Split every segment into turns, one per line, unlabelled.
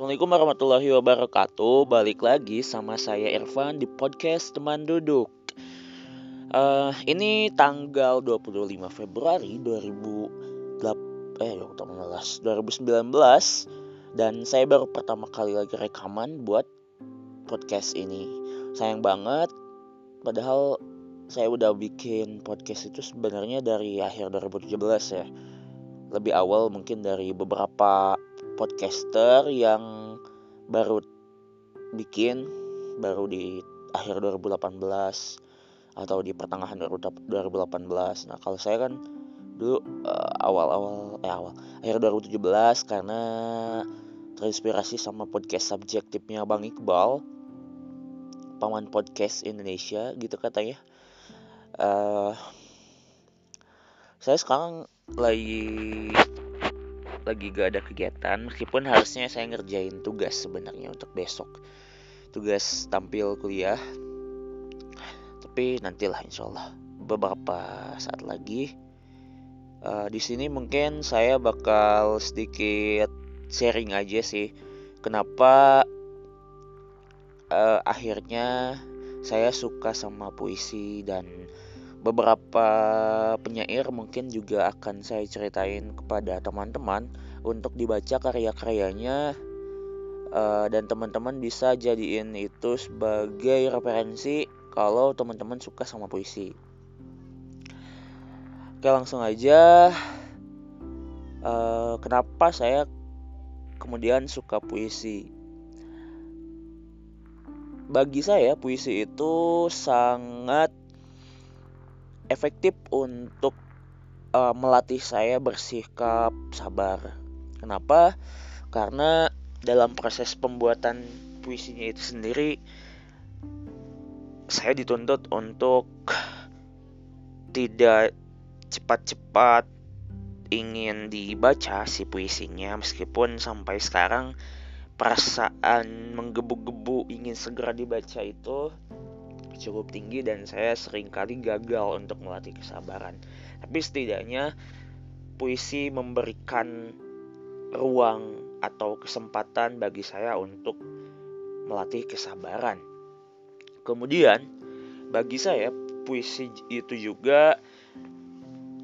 Assalamualaikum warahmatullahi wabarakatuh. Balik lagi sama saya Irfan di podcast Teman Duduk. Uh, ini tanggal 25 Februari 2008 eh 2019 dan saya baru pertama kali lagi rekaman buat podcast ini. Sayang banget padahal saya udah bikin podcast itu sebenarnya dari akhir 2017 ya. Lebih awal mungkin dari beberapa podcaster yang baru bikin baru di akhir 2018 atau di pertengahan 2018. Nah, kalau saya kan dulu uh, awal-awal eh awal akhir 2017 karena terinspirasi sama podcast subjektifnya Bang Iqbal paman podcast Indonesia gitu katanya. Uh, saya sekarang lagi lagi gak ada kegiatan meskipun harusnya saya ngerjain tugas sebenarnya untuk besok. Tugas tampil kuliah. Tapi nantilah insya Allah beberapa saat lagi uh, di sini mungkin saya bakal sedikit sharing aja sih kenapa uh, akhirnya saya suka sama puisi dan beberapa penyair mungkin juga akan saya ceritain kepada teman-teman untuk dibaca karya-karyanya uh, dan teman-teman bisa jadiin itu sebagai referensi kalau teman-teman suka sama puisi. Oke langsung aja. Uh, kenapa saya kemudian suka puisi? Bagi saya puisi itu sangat efektif untuk uh, melatih saya bersikap sabar. Kenapa? Karena dalam proses pembuatan puisinya itu sendiri saya dituntut untuk tidak cepat-cepat ingin dibaca si puisinya meskipun sampai sekarang perasaan menggebu-gebu ingin segera dibaca itu cukup tinggi dan saya sering kali gagal untuk melatih kesabaran. Tapi setidaknya puisi memberikan ruang atau kesempatan bagi saya untuk melatih kesabaran. Kemudian bagi saya puisi itu juga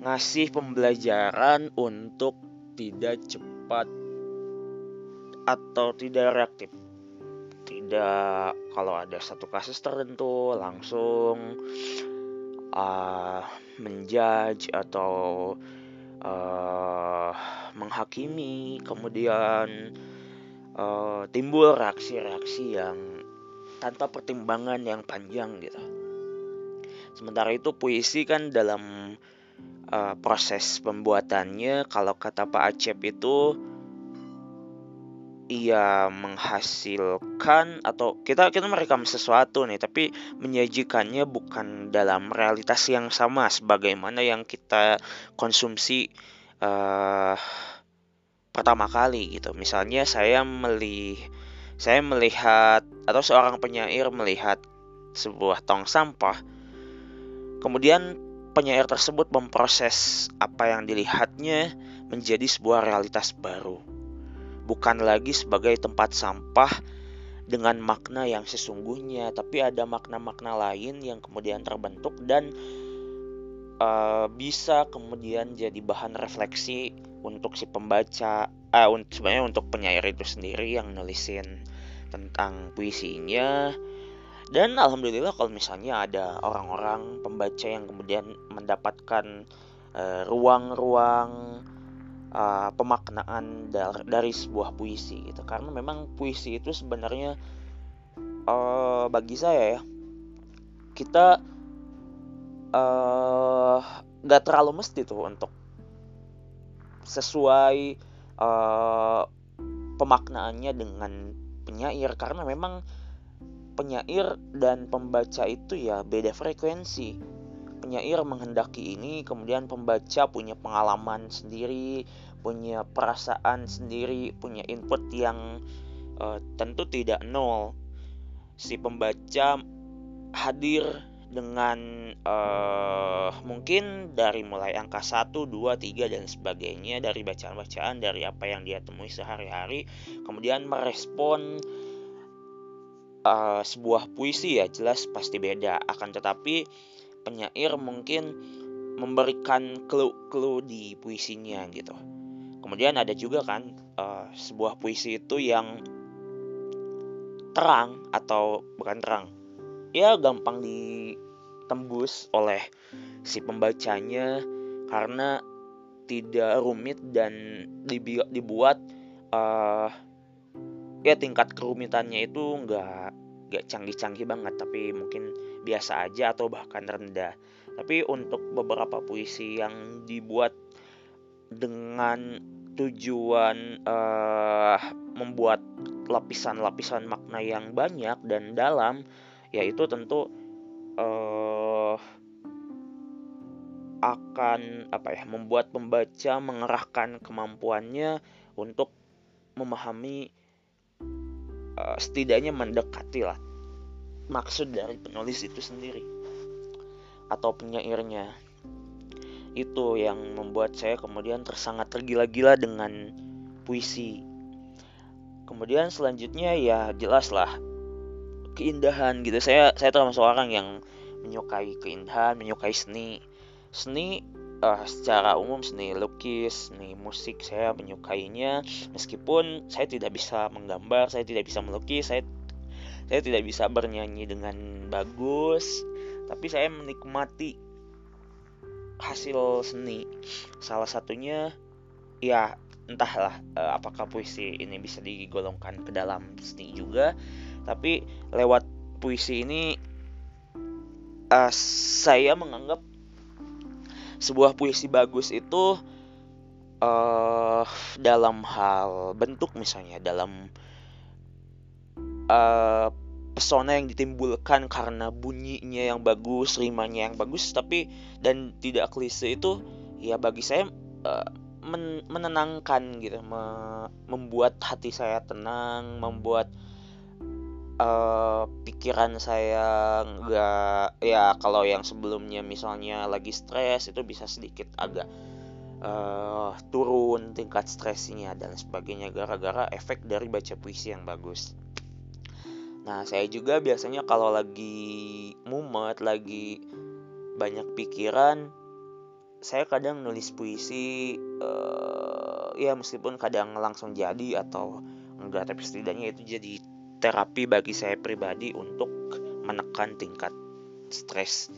ngasih pembelajaran untuk tidak cepat atau tidak reaktif tidak kalau ada satu kasus tertentu langsung uh, menjudge atau uh, menghakimi kemudian uh, timbul reaksi-reaksi yang tanpa pertimbangan yang panjang gitu. Sementara itu puisi kan dalam uh, proses pembuatannya kalau kata Pak Acep itu ia menghasilkan atau kita kita merekam sesuatu nih tapi menyajikannya bukan dalam realitas yang sama sebagaimana yang kita konsumsi uh, pertama kali gitu. Misalnya saya meli saya melihat atau seorang penyair melihat sebuah tong sampah kemudian penyair tersebut memproses apa yang dilihatnya menjadi sebuah realitas baru bukan lagi sebagai tempat sampah dengan makna yang sesungguhnya, tapi ada makna-makna lain yang kemudian terbentuk dan uh, bisa kemudian jadi bahan refleksi untuk si pembaca, uh, sebenarnya untuk penyair itu sendiri yang nulisin tentang puisinya. Dan alhamdulillah kalau misalnya ada orang-orang pembaca yang kemudian mendapatkan eh, ruang-ruang uh, uh, pemaknaan dari, dari sebuah puisi gitu. Karena memang puisi itu sebenarnya uh, bagi saya ya kita uh, nggak terlalu mesti tuh untuk sesuai uh, pemaknaannya dengan penyair. Karena memang penyair dan pembaca itu ya beda frekuensi penyair menghendaki ini kemudian pembaca punya pengalaman sendiri punya perasaan sendiri punya input yang uh, tentu tidak nol. Si pembaca hadir dengan uh, mungkin dari mulai angka 1, 2, 3 dan sebagainya dari bacaan-bacaan dari apa yang dia temui sehari-hari kemudian merespon uh, sebuah puisi ya jelas pasti beda. Akan tetapi penyair mungkin memberikan clue-clue di puisinya gitu. Kemudian ada juga kan uh, sebuah puisi itu yang terang atau bukan terang ya gampang ditembus oleh si pembacanya karena tidak rumit dan dibuat uh, ya tingkat kerumitannya itu nggak nggak canggih-canggih banget tapi mungkin biasa aja atau bahkan rendah. Tapi untuk beberapa puisi yang dibuat dengan tujuan uh, membuat lapisan-lapisan makna yang banyak dan dalam yaitu tentu uh, akan apa ya membuat pembaca mengerahkan kemampuannya untuk memahami uh, setidaknya mendekati lah maksud dari penulis itu sendiri atau penyairnya. Itu yang membuat saya kemudian tersangat tergila-gila dengan puisi. Kemudian selanjutnya ya jelas lah keindahan gitu. Saya saya termasuk orang yang menyukai keindahan menyukai seni. Seni uh, secara umum seni lukis seni musik saya menyukainya. Meskipun saya tidak bisa menggambar saya tidak bisa melukis saya saya tidak bisa bernyanyi dengan bagus tapi saya menikmati hasil seni. Salah satunya ya entahlah uh, apakah puisi ini bisa digolongkan ke dalam seni juga. Tapi lewat puisi ini uh, saya menganggap sebuah puisi bagus itu uh, dalam hal bentuk misalnya dalam uh, pesona yang ditimbulkan karena bunyinya yang bagus, rimanya yang bagus, tapi dan tidak klise itu ya bagi saya uh, men menenangkan gitu, me membuat hati saya tenang, membuat uh, pikiran saya nggak ya kalau yang sebelumnya misalnya lagi stres itu bisa sedikit agak uh, turun tingkat stresnya dan sebagainya gara-gara efek dari baca puisi yang bagus. Nah saya juga biasanya kalau lagi mumet, lagi banyak pikiran, saya kadang nulis puisi uh, ya meskipun kadang langsung jadi atau enggak tapi setidaknya itu jadi terapi bagi saya pribadi untuk menekan tingkat stres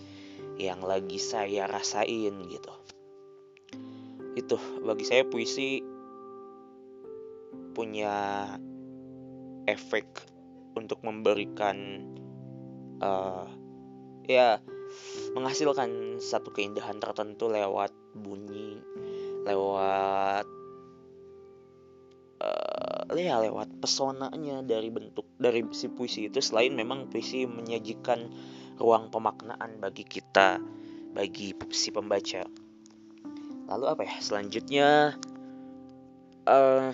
yang lagi saya rasain gitu. Itu bagi saya puisi punya efek untuk memberikan uh, ya menghasilkan satu keindahan tertentu lewat bunyi, lewat ya lewat pesonanya dari bentuk dari si puisi itu selain memang puisi menyajikan ruang pemaknaan bagi kita bagi si pembaca. Lalu apa ya selanjutnya uh,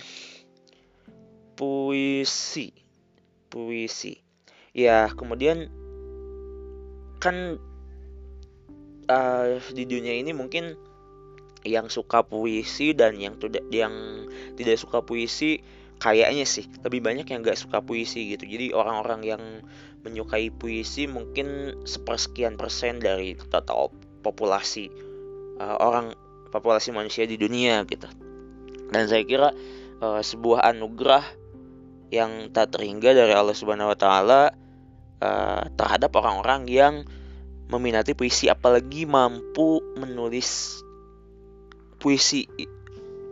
puisi puisi. Ya kemudian kan uh, di dunia ini mungkin yang suka puisi dan yang tidak yang tidak suka puisi kayaknya sih lebih banyak yang gak suka puisi gitu. Jadi orang-orang yang menyukai puisi mungkin sepersekian persen dari total populasi uh, orang populasi manusia di dunia gitu. Dan saya kira uh, sebuah anugerah yang tak terhingga dari Allah Subhanahu Wa Taala uh, terhadap orang-orang yang meminati puisi apalagi mampu menulis puisi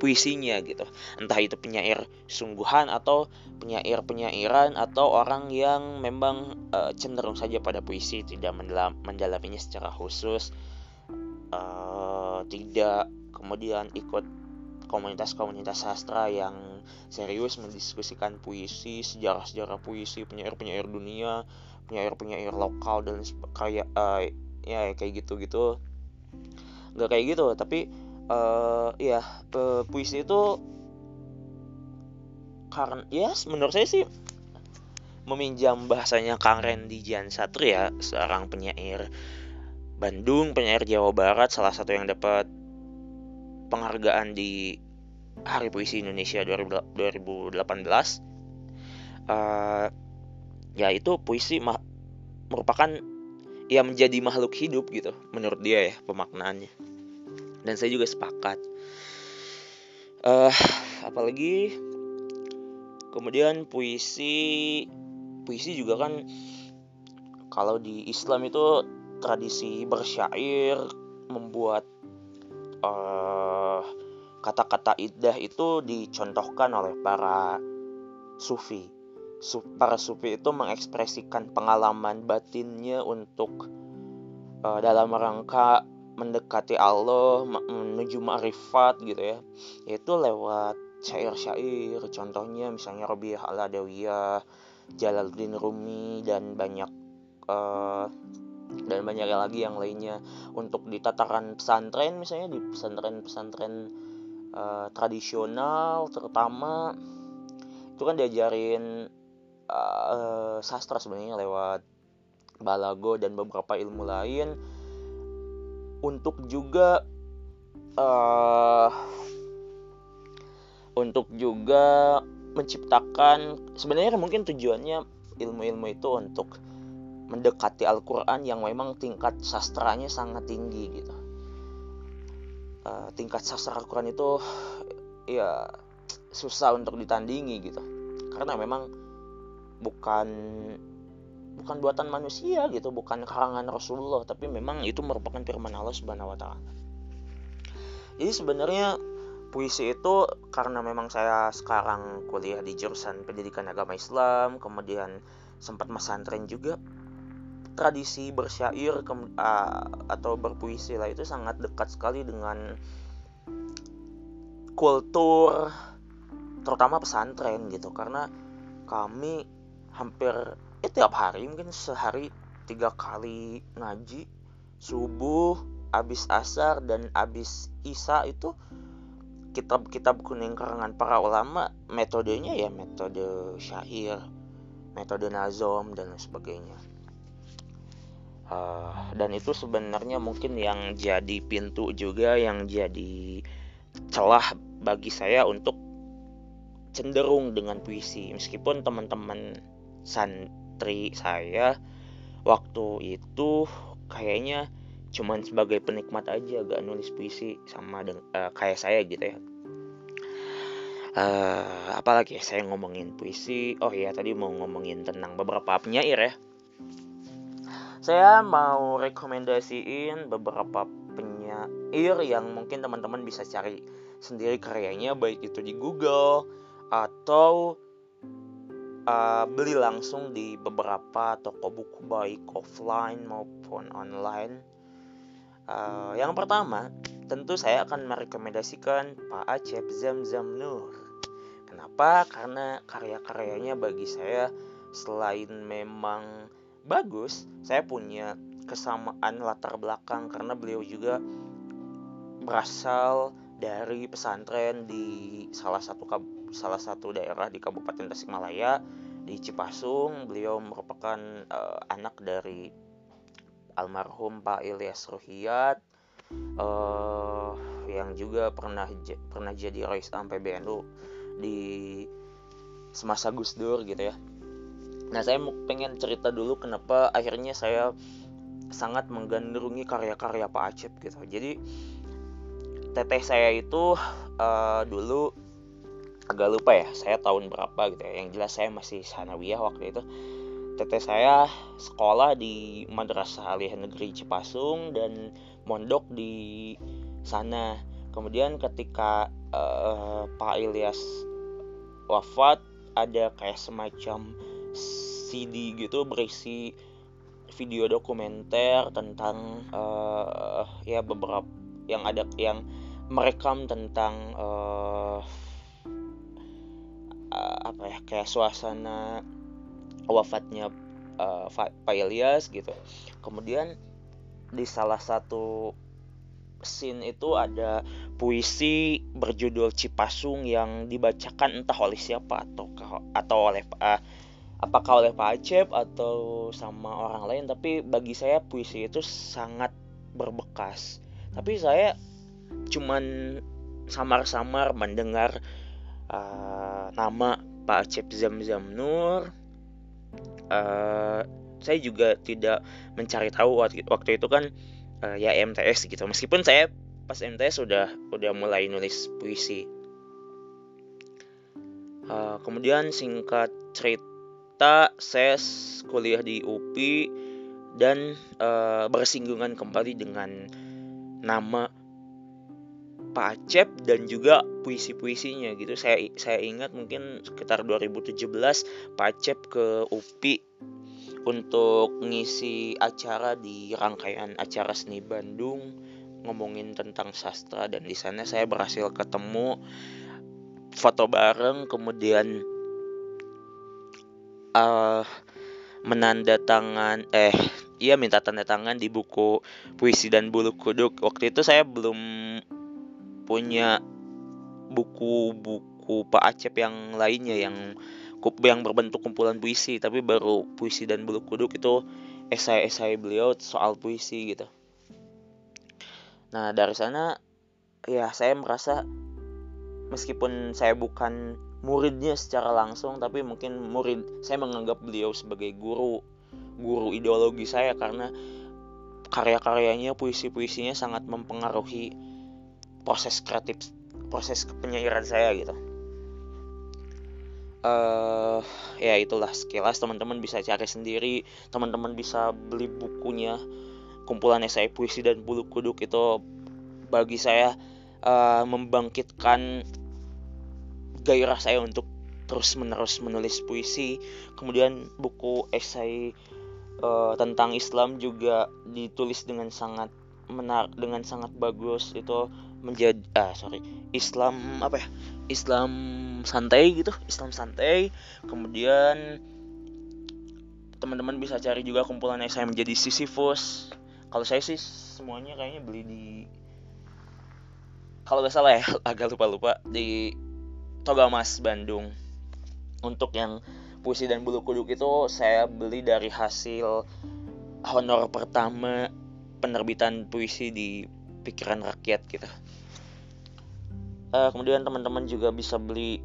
puisinya gitu. Entah itu penyair sungguhan atau penyair penyairan atau orang yang memang uh, cenderung saja pada puisi tidak mendalam mendalaminya secara khusus uh, tidak kemudian ikut komunitas-komunitas sastra yang serius mendiskusikan puisi, sejarah-sejarah puisi, penyair-penyair dunia, penyair-penyair lokal dan kayak uh, ya kayak gitu-gitu. nggak kayak gitu, tapi uh, ya uh, puisi itu karena ya yes, menurut saya sih meminjam bahasanya Kang Randy Jan Satria, seorang penyair Bandung, penyair Jawa Barat, salah satu yang dapat penghargaan di Hari Puisi Indonesia 2018. Uh, ya itu puisi merupakan ya menjadi makhluk hidup gitu menurut dia ya pemaknaannya dan saya juga sepakat uh, apalagi kemudian puisi puisi juga kan kalau di Islam itu tradisi bersyair membuat uh, kata-kata iddah itu dicontohkan oleh para sufi. Para sufi itu mengekspresikan pengalaman batinnya untuk uh, dalam rangka mendekati Allah, menuju ma'rifat gitu ya. Yaitu lewat syair-syair, contohnya misalnya Rabi'ah al-Adawiyah, Jalaluddin Rumi dan banyak uh, dan banyak lagi yang lainnya untuk di tataran pesantren misalnya di pesantren-pesantren uh, tradisional terutama itu kan diajarin uh, sastra sebenarnya lewat balago dan beberapa ilmu lain untuk juga uh, untuk juga menciptakan sebenarnya mungkin tujuannya ilmu-ilmu itu untuk mendekati Al-Quran yang memang tingkat sastranya sangat tinggi gitu uh, tingkat sastra Al-Quran itu ya susah untuk ditandingi gitu. Karena memang bukan bukan buatan manusia gitu bukan karangan Rasulullah tapi memang itu merupakan firman Allah Subhanahu wa taala. Jadi sebenarnya puisi itu karena memang saya sekarang kuliah di jurusan pendidikan agama Islam kemudian sempat mesantren juga tradisi bersyair ke, uh, atau berpuisi lah itu sangat dekat sekali dengan kultur terutama pesantren gitu. Karena kami hampir ya tiap hari mungkin sehari tiga kali ngaji subuh abis asar dan abis isa itu kitab-kitab kuning karangan para ulama metodenya ya metode syair metode nazom dan sebagainya uh, dan itu sebenarnya mungkin yang jadi pintu juga yang jadi celah bagi saya untuk cenderung dengan puisi. Meskipun teman-teman santri saya waktu itu kayaknya cuman sebagai penikmat aja gak nulis puisi sama uh, kayak saya gitu ya. Uh, apalagi ya saya ngomongin puisi. Oh iya tadi mau ngomongin tentang beberapa penyair ya saya mau rekomendasiin beberapa penyair yang mungkin teman-teman bisa cari sendiri karyanya baik itu di Google atau uh, beli langsung di beberapa toko buku baik offline maupun online. Uh, yang pertama, tentu saya akan merekomendasikan Pak Acep Zamzam Nur. Kenapa? Karena karya-karyanya bagi saya selain memang bagus saya punya kesamaan latar belakang karena beliau juga berasal dari pesantren di salah satu salah satu daerah di Kabupaten Tasikmalaya di Cipasung. Beliau merupakan uh, anak dari almarhum Pak Ilyas Ruhiyat uh, yang juga pernah pernah jadi Rais Am PBNU di semasa Gus Dur gitu ya Nah, saya pengen cerita dulu kenapa akhirnya saya sangat menggandrungi karya-karya Pak Acep gitu. Jadi teteh saya itu uh, dulu agak lupa ya, saya tahun berapa gitu ya. Yang jelas saya masih sanawiyah waktu itu. Teteh saya sekolah di Madrasah Aliyah Negeri Cipasung dan mondok di sana. Kemudian ketika uh, Pak Ilyas wafat ada kayak semacam CD gitu berisi video dokumenter tentang uh, ya beberapa yang ada yang merekam tentang uh, uh, apa ya kayak suasana wafatnya uh, Pak Ilyas gitu. Kemudian di salah satu scene itu ada puisi berjudul Cipasung yang dibacakan entah oleh siapa atau atau oleh uh, apakah oleh Pak Acep atau sama orang lain tapi bagi saya puisi itu sangat berbekas. Tapi saya cuman samar-samar mendengar uh, nama Pak Acep Zam-Zam Nur. Uh, saya juga tidak mencari tahu waktu, itu kan uh, ya MTS gitu. Meskipun saya pas MTS sudah udah mulai nulis puisi. Uh, kemudian singkat cerita saya kuliah di UPI dan uh, bersinggungan kembali dengan nama Pak Acep dan juga puisi-puisinya gitu. Saya saya ingat mungkin sekitar 2017 Pak Acep ke UPI untuk ngisi acara di rangkaian acara seni Bandung ngomongin tentang sastra dan di sana saya berhasil ketemu foto bareng kemudian uh, menandatangan eh iya minta tanda tangan di buku puisi dan bulu kuduk. Waktu itu saya belum punya buku-buku Pak Acep yang lainnya yang yang berbentuk kumpulan puisi tapi baru puisi dan bulu kuduk itu esai-esai beliau soal puisi gitu. Nah dari sana ya saya merasa meskipun saya bukan muridnya secara langsung tapi mungkin murid saya menganggap beliau sebagai guru guru ideologi saya karena karya-karyanya puisi-puisinya sangat mempengaruhi proses kreatif proses penyairan saya gitu. Uh, ya itulah sekilas teman-teman bisa cari sendiri teman-teman bisa beli bukunya kumpulan esai puisi dan bulu kuduk itu bagi saya uh, membangkitkan gairah saya untuk terus menerus menulis puisi. Kemudian buku esai uh, tentang Islam juga ditulis dengan sangat menar dengan sangat bagus. Itu menjadi ah sorry Islam apa ya Islam santai gitu Islam santai. Kemudian teman-teman bisa cari juga kumpulan esai menjadi Sisyphus. Kalau saya sih semuanya kayaknya beli di kalau nggak salah ya agak lupa lupa di Toga Mas Bandung. Untuk yang puisi dan bulu kuduk itu saya beli dari hasil honor pertama penerbitan puisi di pikiran rakyat gitu uh, kemudian teman-teman juga bisa beli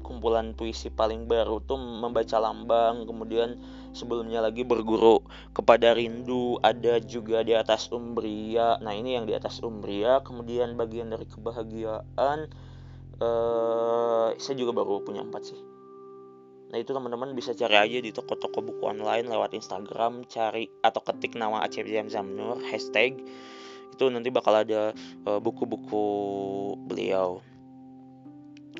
kumpulan puisi paling baru tuh membaca lambang kemudian sebelumnya lagi berguru kepada rindu ada juga di atas umbria. Nah ini yang di atas umbria kemudian bagian dari kebahagiaan uh, saya juga baru punya empat sih. Nah itu teman-teman bisa cari aja di toko-toko buku online lewat Instagram cari atau ketik nama Acep Jam Zamnur hashtag. Itu nanti bakal ada eh, buku-buku uh, beliau.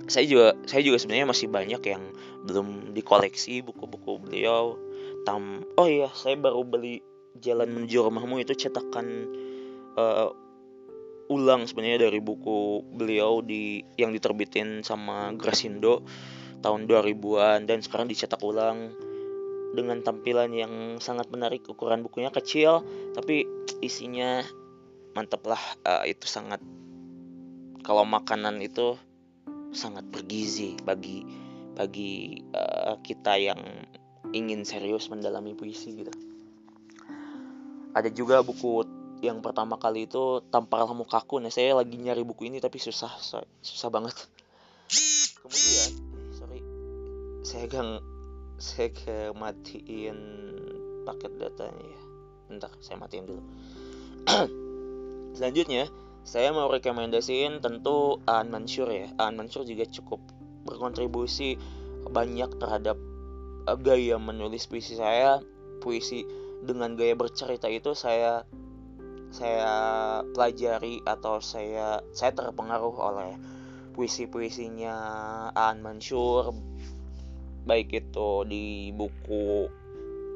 Saya juga saya juga sebenarnya masih banyak yang belum dikoleksi buku-buku beliau. Tam oh iya saya baru beli Jalan Menuju Rumahmu itu cetakan uh, ulang sebenarnya dari buku beliau di yang diterbitin sama Grasindo tahun 2000-an dan sekarang dicetak ulang dengan tampilan yang sangat menarik. Ukuran bukunya kecil tapi isinya mantep lah. Uh, itu sangat kalau makanan itu sangat bergizi bagi bagi uh, kita yang ingin serius mendalami puisi gitu. Ada juga buku yang pertama kali itu tampaklah mukaku. Nah saya lagi nyari buku ini tapi susah susah banget. Kemudian sorry saya gang saya ke matiin paket datanya ya. Bentar saya matiin dulu. Selanjutnya saya mau rekomendasiin tentu Aan Mansur ya. Aan Mansur juga cukup berkontribusi banyak terhadap eh, gaya menulis puisi saya. Puisi dengan gaya bercerita itu saya saya pelajari atau saya saya terpengaruh oleh puisi-puisinya Aan Mansur. Baik itu di buku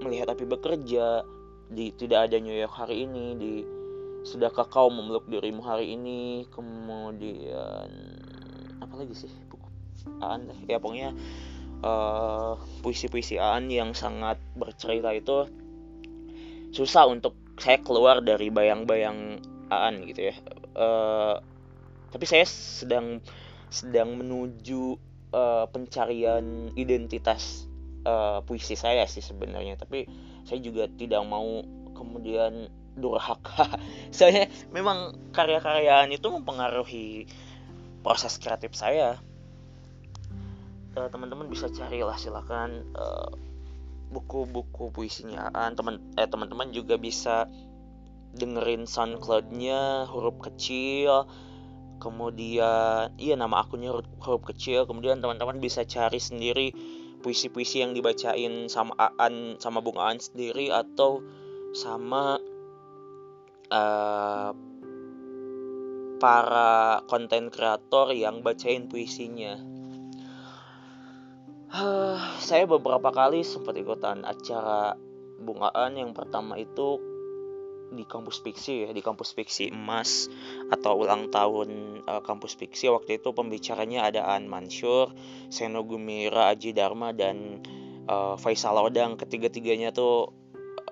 melihat api bekerja di tidak ada New York hari ini di sudahkah kau memeluk dirimu hari ini kemudian apa lagi sih buku Aan ya pokoknya uh, puisi-puisi Aan yang sangat bercerita itu susah untuk saya keluar dari bayang-bayang Aan gitu ya. Uh, tapi saya sedang sedang menuju uh, pencarian identitas uh, puisi saya sih sebenarnya. Tapi saya juga tidak mau kemudian durhaka. Saya memang karya-karyaan itu mempengaruhi proses kreatif saya. Uh, teman-teman bisa carilah silakan. Uh, buku-buku puisinya. Teman eh teman-teman juga bisa dengerin SoundCloud-nya huruf kecil. Kemudian iya nama akunnya huruf, huruf kecil. Kemudian teman-teman bisa cari sendiri puisi-puisi yang dibacain sama Aan sama Bung Aan sendiri atau sama uh, para konten kreator yang bacain puisinya. Uh, saya beberapa kali sempat ikutan acara Bung Aan yang pertama itu di kampus fiksi ya di kampus fiksi emas atau ulang tahun uh, kampus fiksi. Waktu itu pembicaranya ada An Mansur, Seno Gumira, Aji Dharma dan uh, Faisal Odang ketiga-tiganya tuh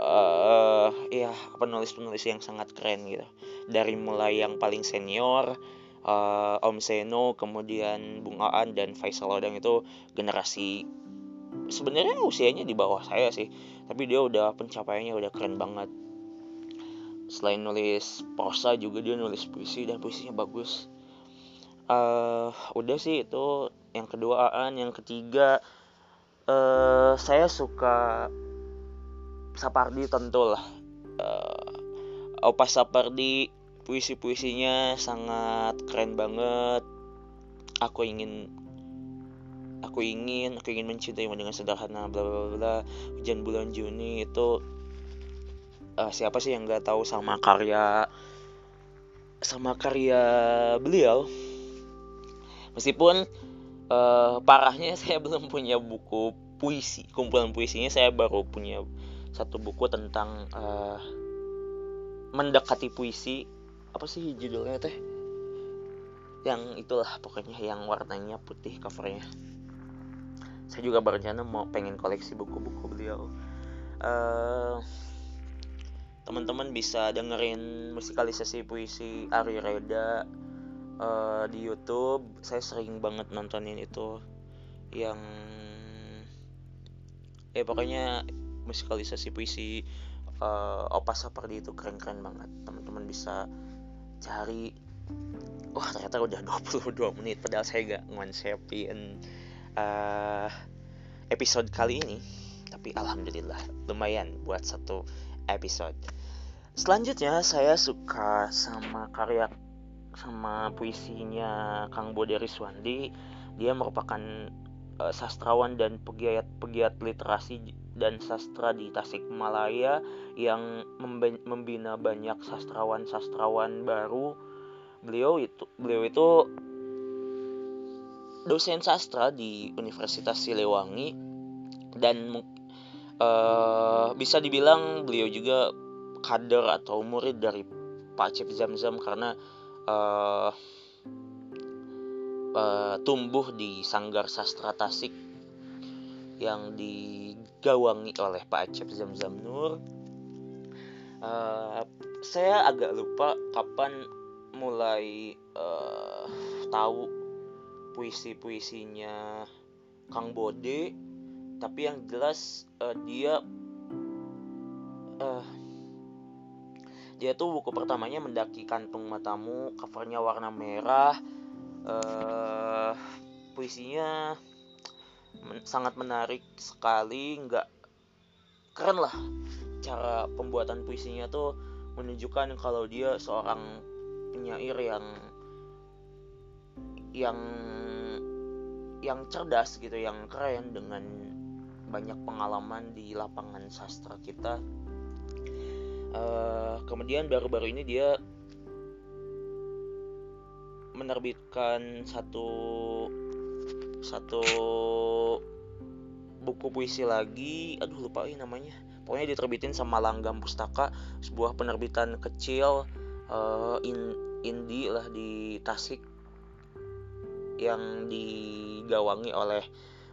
uh, ya penulis-penulis yang sangat keren gitu. Dari mulai yang paling senior uh, Om Seno kemudian Bung Aan dan Faisal Odang itu generasi sebenarnya usianya di bawah saya sih. Tapi dia udah pencapaiannya udah keren banget. Selain nulis prosa juga dia nulis puisi dan puisinya bagus. Uh, udah sih itu. Yang kedua Aan. Yang ketiga uh, saya suka Sapardi tentu lah. Uh, Opa Sapardi puisi-puisinya sangat keren banget. Aku ingin aku ingin aku ingin mencintai dengan sederhana bla bla bla hujan bulan Juni itu uh, siapa sih yang nggak tahu sama karya sama karya beliau? Meskipun uh, parahnya saya belum punya buku puisi kumpulan puisinya saya baru punya satu buku tentang uh, mendekati puisi apa sih judulnya teh? Yang itulah pokoknya yang warnanya putih covernya. Saya juga berencana mau pengen koleksi buku-buku beliau. Uh, teman-teman bisa dengerin musikalisasi puisi Ari Reda uh, di YouTube. Saya sering banget nontonin itu. Yang eh pokoknya musikalisasi puisi uh, Opa seperti itu keren-keren banget. Teman-teman bisa cari wah ternyata udah 22 menit padahal saya gak ngonsepin uh, episode kali ini tapi alhamdulillah lumayan buat satu episode. Selanjutnya saya suka sama karya sama puisinya Kang Bode Riswandi. Dia merupakan uh, sastrawan dan pegiat-pegiat literasi dan sastra di Tasikmalaya yang membina banyak sastrawan-sastrawan baru. Beliau itu beliau itu dosen sastra di Universitas Siliwangi dan uh, bisa dibilang beliau juga kader atau murid dari Pak Cip Zamzam karena uh, uh, tumbuh di Sanggar Sastra Tasik yang digawangi oleh Pak Acep Zamzam Nur. Uh, saya agak lupa kapan mulai uh, tahu puisi-puisinya Kang Bode tapi yang jelas uh, dia uh, dia tuh buku pertamanya mendaki kantung matamu covernya warna merah uh, puisinya men sangat menarik sekali nggak keren lah cara pembuatan puisinya tuh menunjukkan kalau dia seorang penyair yang yang yang cerdas gitu yang keren dengan banyak pengalaman di lapangan sastra kita. Uh, kemudian baru-baru ini dia menerbitkan satu satu buku puisi lagi. Aduh lupa ini namanya. Pokoknya diterbitin sama Langgam Pustaka sebuah penerbitan kecil uh, in indie lah di Tasik yang digawangi oleh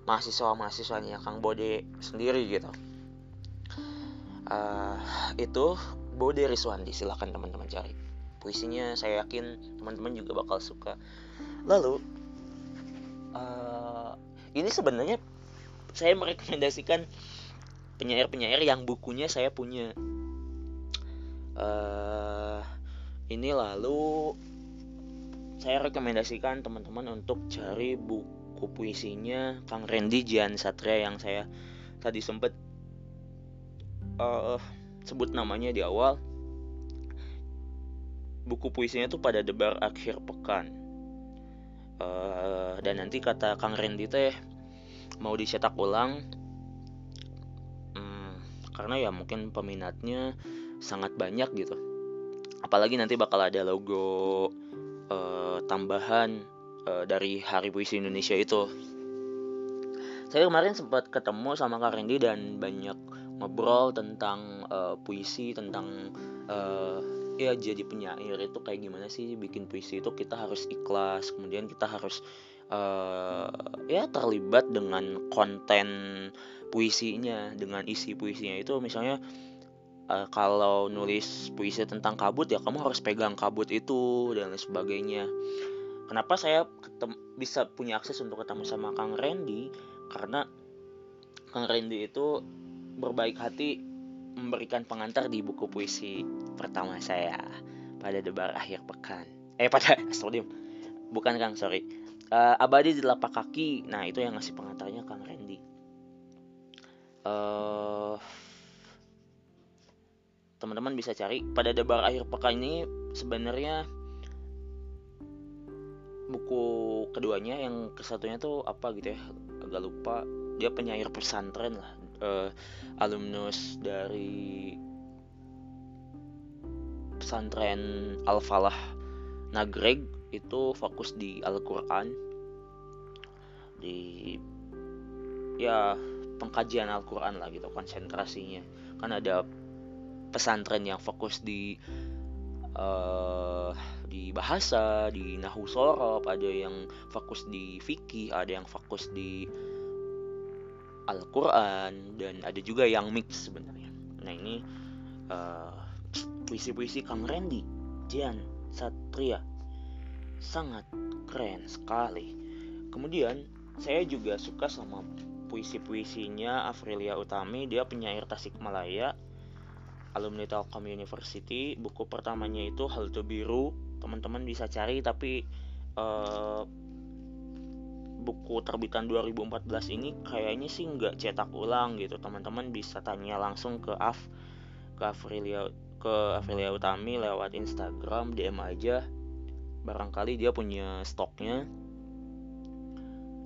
mahasiswa-mahasiswanya Kang Bode sendiri gitu. Uh, itu Bode Riswandi silahkan teman-teman cari. Puisinya saya yakin teman-teman juga bakal suka. Lalu uh, ini sebenarnya saya merekomendasikan penyair-penyair yang bukunya saya punya. Uh, ini lalu saya rekomendasikan teman-teman untuk cari buku puisinya Kang Randy Jian Satria yang saya tadi sempat uh, sebut namanya di awal. Buku puisinya itu pada debar akhir pekan uh, dan nanti kata Kang Randy teh mau dicetak ulang hmm, karena ya mungkin peminatnya sangat banyak gitu. Apalagi nanti bakal ada logo uh, tambahan uh, dari Hari Puisi Indonesia itu. Saya kemarin sempat ketemu sama Kak Randy dan banyak ngobrol tentang uh, puisi tentang uh, ya jadi penyair itu kayak gimana sih bikin puisi itu kita harus ikhlas kemudian kita harus uh, ya terlibat dengan konten puisinya dengan isi puisinya. Itu misalnya uh, kalau nulis puisi tentang kabut ya kamu harus pegang kabut itu dan lain sebagainya. Kenapa saya bisa punya akses untuk ketemu sama Kang Randy? Karena Kang Randy itu berbaik hati memberikan pengantar di buku puisi pertama saya pada debar akhir pekan. Eh pada astagfirullah. Bukan Kang, sorry. Uh, abadi di lapak kaki. Nah, itu yang ngasih pengantarnya Kang Randy. Uh, teman-teman bisa cari pada debar akhir pekan ini sebenarnya buku keduanya yang kesatunya tuh apa gitu ya agak lupa dia penyair pesantren lah uh, alumnus dari pesantren Al Falah Nagreg itu fokus di Al-Qur'an di ya pengkajian Al-Qur'an lah gitu konsentrasinya. Kan ada pesantren yang fokus di uh, di bahasa, di nahu sorob, ada yang fokus di fikih, ada yang fokus di Al-Quran dan ada juga yang mix sebenarnya. Nah ini uh, puisi-puisi Kang Randy, Jian, Satria sangat keren sekali. Kemudian saya juga suka sama puisi-puisinya Afrilia Utami, dia penyair Tasikmalaya, alumni Telkom University. Buku pertamanya itu Halte Biru, teman-teman bisa cari tapi uh, buku terbitan 2014 ini kayaknya sih nggak cetak ulang gitu. Teman-teman bisa tanya langsung ke Af ke Afrilia ke Afrilia Utami lewat Instagram DM aja. Barangkali dia punya stoknya.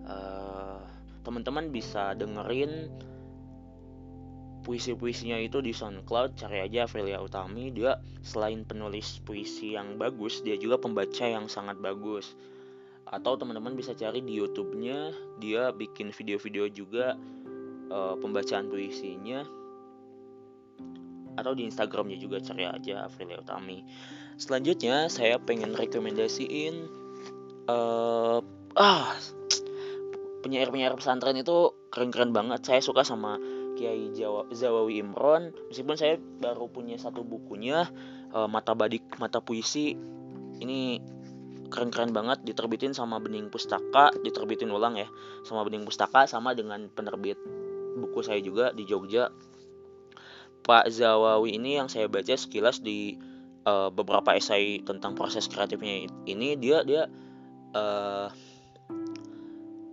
Uh, teman-teman bisa dengerin puisi-puisinya itu di SoundCloud. Cari aja Afrilia Utami. Dia selain penulis puisi yang bagus dia juga pembaca yang sangat bagus atau teman-teman bisa cari di YouTube-nya dia bikin video-video juga uh, pembacaan puisinya atau di Instagramnya juga cari aja Afrilia Utami. Selanjutnya saya pengen rekomendasiin uh, ah penyair-penyair pesantren itu keren-keren banget. Saya suka sama Kiai Jawa, Zawawi Imron meskipun saya baru punya satu bukunya uh, Mata Badik Mata Puisi ini keren-keren banget diterbitin sama Bening Pustaka diterbitin ulang ya sama Bening Pustaka sama dengan penerbit buku saya juga di Jogja. Pak Zawawi ini yang saya baca sekilas di uh, beberapa esai tentang proses kreatifnya ini dia dia uh,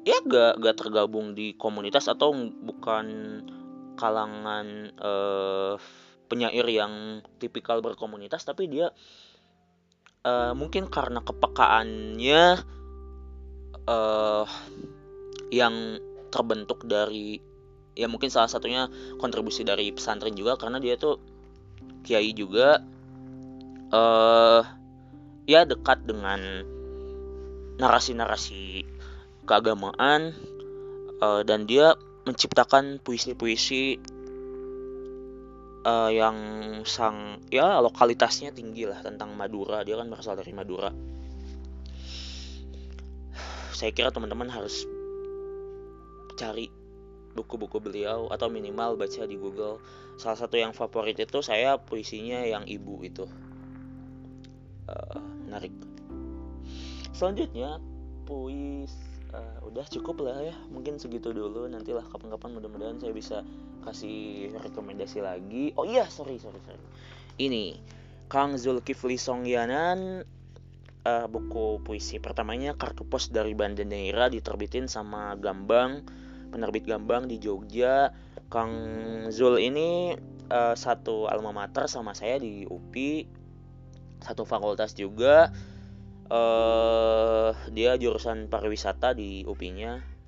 ya gak gak tergabung di komunitas atau bukan kalangan uh, penyair yang tipikal berkomunitas tapi dia uh, mungkin karena kepekaannya uh, yang terbentuk dari ya mungkin salah satunya kontribusi dari pesantren juga karena dia tuh kiai juga uh, ya dekat dengan narasi-narasi keagamaan uh, dan dia menciptakan puisi-puisi uh, yang sang ya lokalitasnya tinggi lah tentang Madura. Dia kan berasal dari Madura. Saya kira teman-teman harus cari buku-buku beliau atau minimal baca di Google. Salah satu yang favorit itu saya puisinya yang ibu itu. Uh, menarik. Selanjutnya puis uh, udah cukup lah ya. Mungkin segitu dulu. Nantilah kapan-kapan mudah-mudahan saya bisa kasih rekomendasi lagi. Oh iya sorry sorry sorry. Ini Kang Zulkifli Songyanan uh, buku puisi pertamanya kartu pos dari Banda Neira diterbitin sama Gambang penerbit Gambang di Jogja. Kang Zul ini uh, satu alma mater sama saya di UPI satu fakultas juga uh, dia jurusan pariwisata di UPI-nya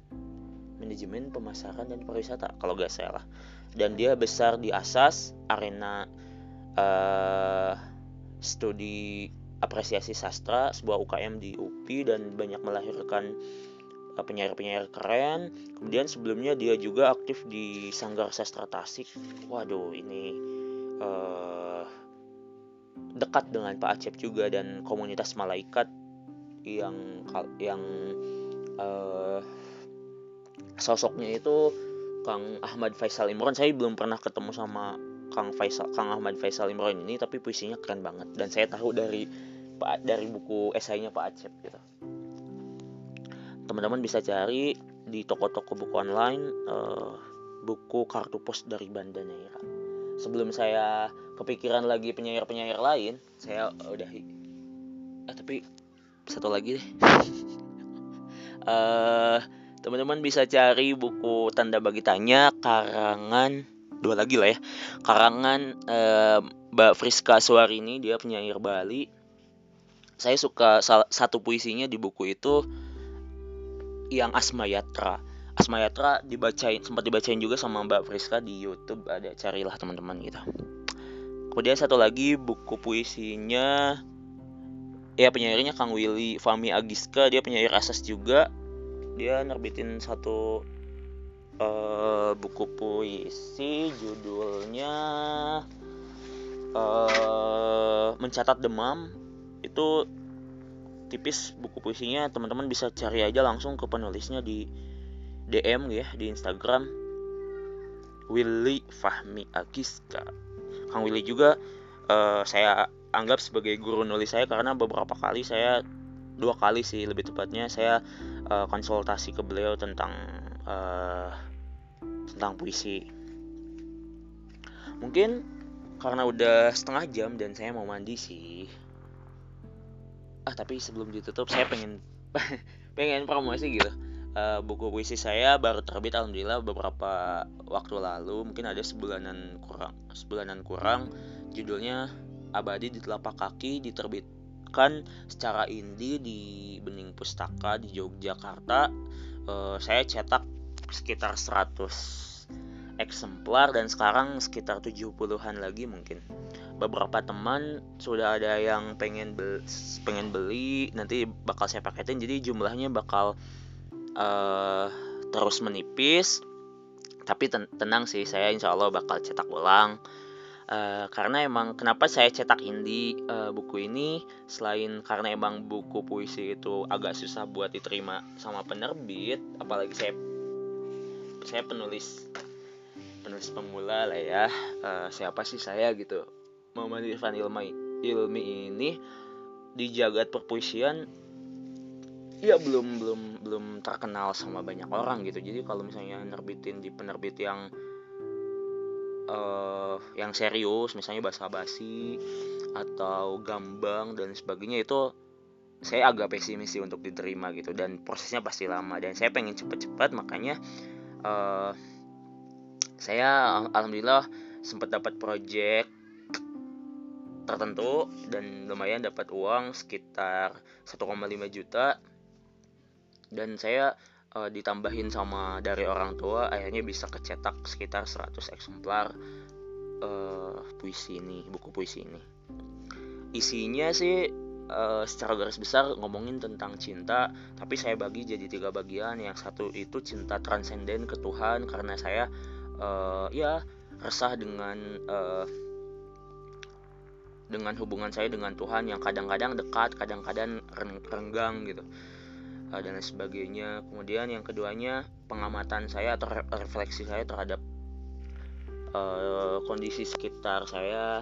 manajemen pemasaran dan pariwisata kalau gak salah. Dan dia besar di asas arena uh, studi apresiasi sastra sebuah UKM di UPI dan banyak melahirkan uh, penyair-penyair keren. Kemudian sebelumnya dia juga aktif di Sanggar Sastra Tasik. Waduh ini uh, dekat dengan Pak Acep juga dan komunitas malaikat yang yang uh, sosoknya itu Kang Ahmad Faisal Imron. Saya belum pernah ketemu sama Kang Faisal Kang Ahmad Faisal Imron ini tapi puisinya keren banget. Dan saya tahu dari Pak dari buku esainya Pak Acep gitu. Teman-teman bisa cari di toko-toko buku online uh, buku kartu pos dari Banda Neira sebelum saya kepikiran lagi penyair-penyair lain saya udah eh tapi satu lagi deh. Uh, teman-teman bisa cari buku tanda bagi tanya karangan dua lagi lah ya. Karangan uh, Mbak Friska Suarini dia penyair Bali. Saya suka satu puisinya di buku itu yang Asma Yatra Asma Yatra dibacain sempat dibacain juga sama Mbak Friska di YouTube. Ada carilah teman-teman gitu. Kemudian satu lagi buku puisinya. Ya penyairnya Kang Willy Fami Agiska. Dia penyair asas juga. Dia nerbitin satu uh, buku puisi judulnya uh, mencatat demam. Itu tipis buku puisinya. Teman-teman bisa cari aja langsung ke penulisnya di DM ya di Instagram Willy Fahmi Agiska Kang Willy juga uh, saya anggap sebagai guru nulis saya karena beberapa kali saya dua kali sih lebih tepatnya saya uh, konsultasi ke beliau tentang uh, tentang puisi. Mungkin karena udah setengah jam dan saya mau mandi sih. Ah tapi sebelum ditutup saya pengen pengen promosi gitu. Uh, buku puisi saya baru terbit alhamdulillah beberapa waktu lalu mungkin ada sebulanan kurang sebulanan kurang judulnya abadi di telapak kaki diterbit diterbitkan secara indie di Bening Pustaka di Yogyakarta. Uh, saya cetak sekitar 100 eksemplar dan sekarang sekitar 70-an lagi mungkin. Beberapa teman sudah ada yang pengen beli, pengen beli, nanti bakal saya paketin jadi jumlahnya bakal uh, terus menipis. Tapi ten tenang sih, saya insya Allah bakal cetak ulang. Uh, karena emang kenapa saya cetak indie uh, buku ini? Selain karena emang buku puisi itu agak susah buat diterima sama penerbit apalagi saya saya penulis penulis pemula lah ya. Uh, siapa sih saya gitu? Muhammad Irfan Ilmi Ilmi ini di jagat perpuisian ya belum belum belum terkenal sama banyak orang gitu. Jadi kalau misalnya nerbitin di penerbit yang uh, yang serius misalnya bahasa basi atau gambang dan sebagainya itu saya agak pesimis sih untuk diterima gitu. Dan prosesnya pasti lama dan saya pengen cepet-cepet makanya uh, saya alhamdulillah sempat dapat project tertentu dan lumayan dapat uang sekitar 1,5 juta dan saya uh, ditambahin sama dari orang tua akhirnya bisa kecetak sekitar 100 eksemplar uh, puisi ini buku puisi ini isinya sih uh, secara garis besar ngomongin tentang cinta tapi saya bagi jadi tiga bagian yang satu itu cinta transenden ke Tuhan karena saya uh, ya resah dengan uh, dengan hubungan saya dengan Tuhan yang kadang-kadang dekat, kadang-kadang renggang gitu. Eh, dan lain sebagainya. Kemudian yang keduanya pengamatan saya atau refleksi saya terhadap uh, kondisi sekitar saya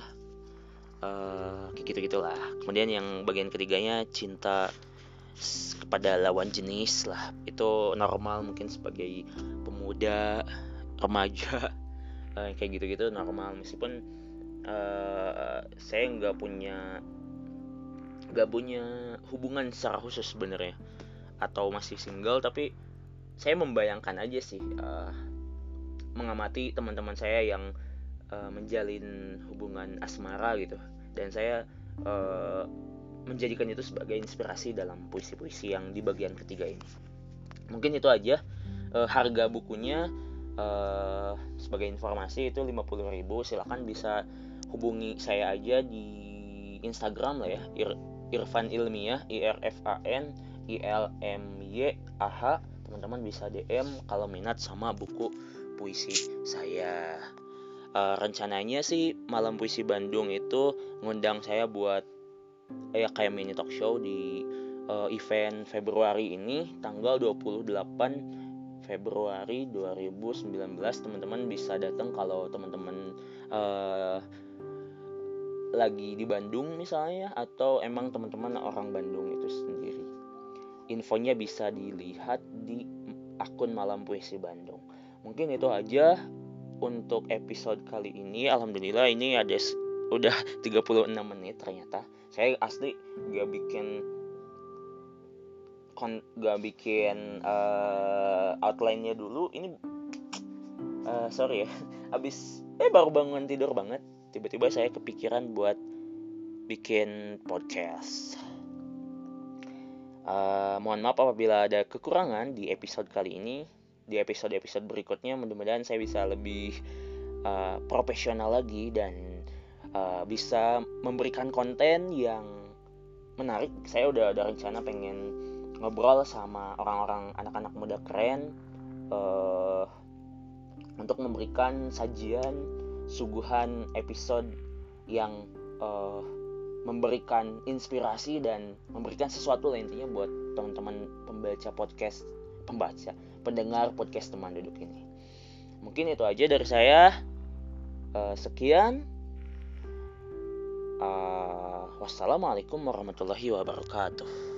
uh, gitu gitulah kemudian yang bagian ketiganya cinta kepada lawan jenis lah. Itu normal mungkin sebagai pemuda remaja uh, kayak gitu-gitu normal. Meskipun uh, saya nggak punya nggak punya hubungan secara khusus sebenarnya atau masih single tapi saya membayangkan aja sih uh, mengamati teman-teman saya yang uh, menjalin hubungan asmara gitu. Dan saya uh, menjadikan itu sebagai inspirasi dalam puisi-puisi yang di bagian ketiga ini. Mungkin itu aja. Uh, harga bukunya uh, sebagai informasi itu 50.000 silahkan bisa hubungi saya aja di Instagram lah ya. Ir Irfan Ilmiah I R F A N I L M Y A H teman-teman bisa DM kalau minat sama buku puisi saya uh, rencananya sih malam puisi Bandung itu ngundang saya buat ya kayak mini talk show di uh, event Februari ini tanggal 28 Februari 2019 teman-teman bisa datang kalau teman-teman uh, lagi di Bandung misalnya atau emang teman-teman orang Bandung itu sendiri. Infonya bisa dilihat di akun Malam Puisi Bandung. Mungkin itu aja untuk episode kali ini. Alhamdulillah ini ada udah 36 menit ternyata. Saya asli gak bikin kon gak bikin uh, outline-nya dulu. Ini uh, sorry ya. Habis eh baru bangun tidur banget tiba-tiba saya kepikiran buat bikin podcast. Uh, mohon maaf apabila ada kekurangan di episode kali ini. Di episode-episode berikutnya mudah-mudahan saya bisa lebih uh, profesional lagi dan uh, bisa memberikan konten yang menarik. Saya udah ada rencana pengen ngobrol sama orang-orang anak-anak muda keren uh, untuk memberikan sajian suguhan episode yang uh, memberikan inspirasi dan memberikan sesuatu lah intinya buat teman-teman pembaca podcast pembaca pendengar podcast teman duduk ini. Mungkin itu aja dari saya. Uh, sekian. Uh, wassalamualaikum warahmatullahi wabarakatuh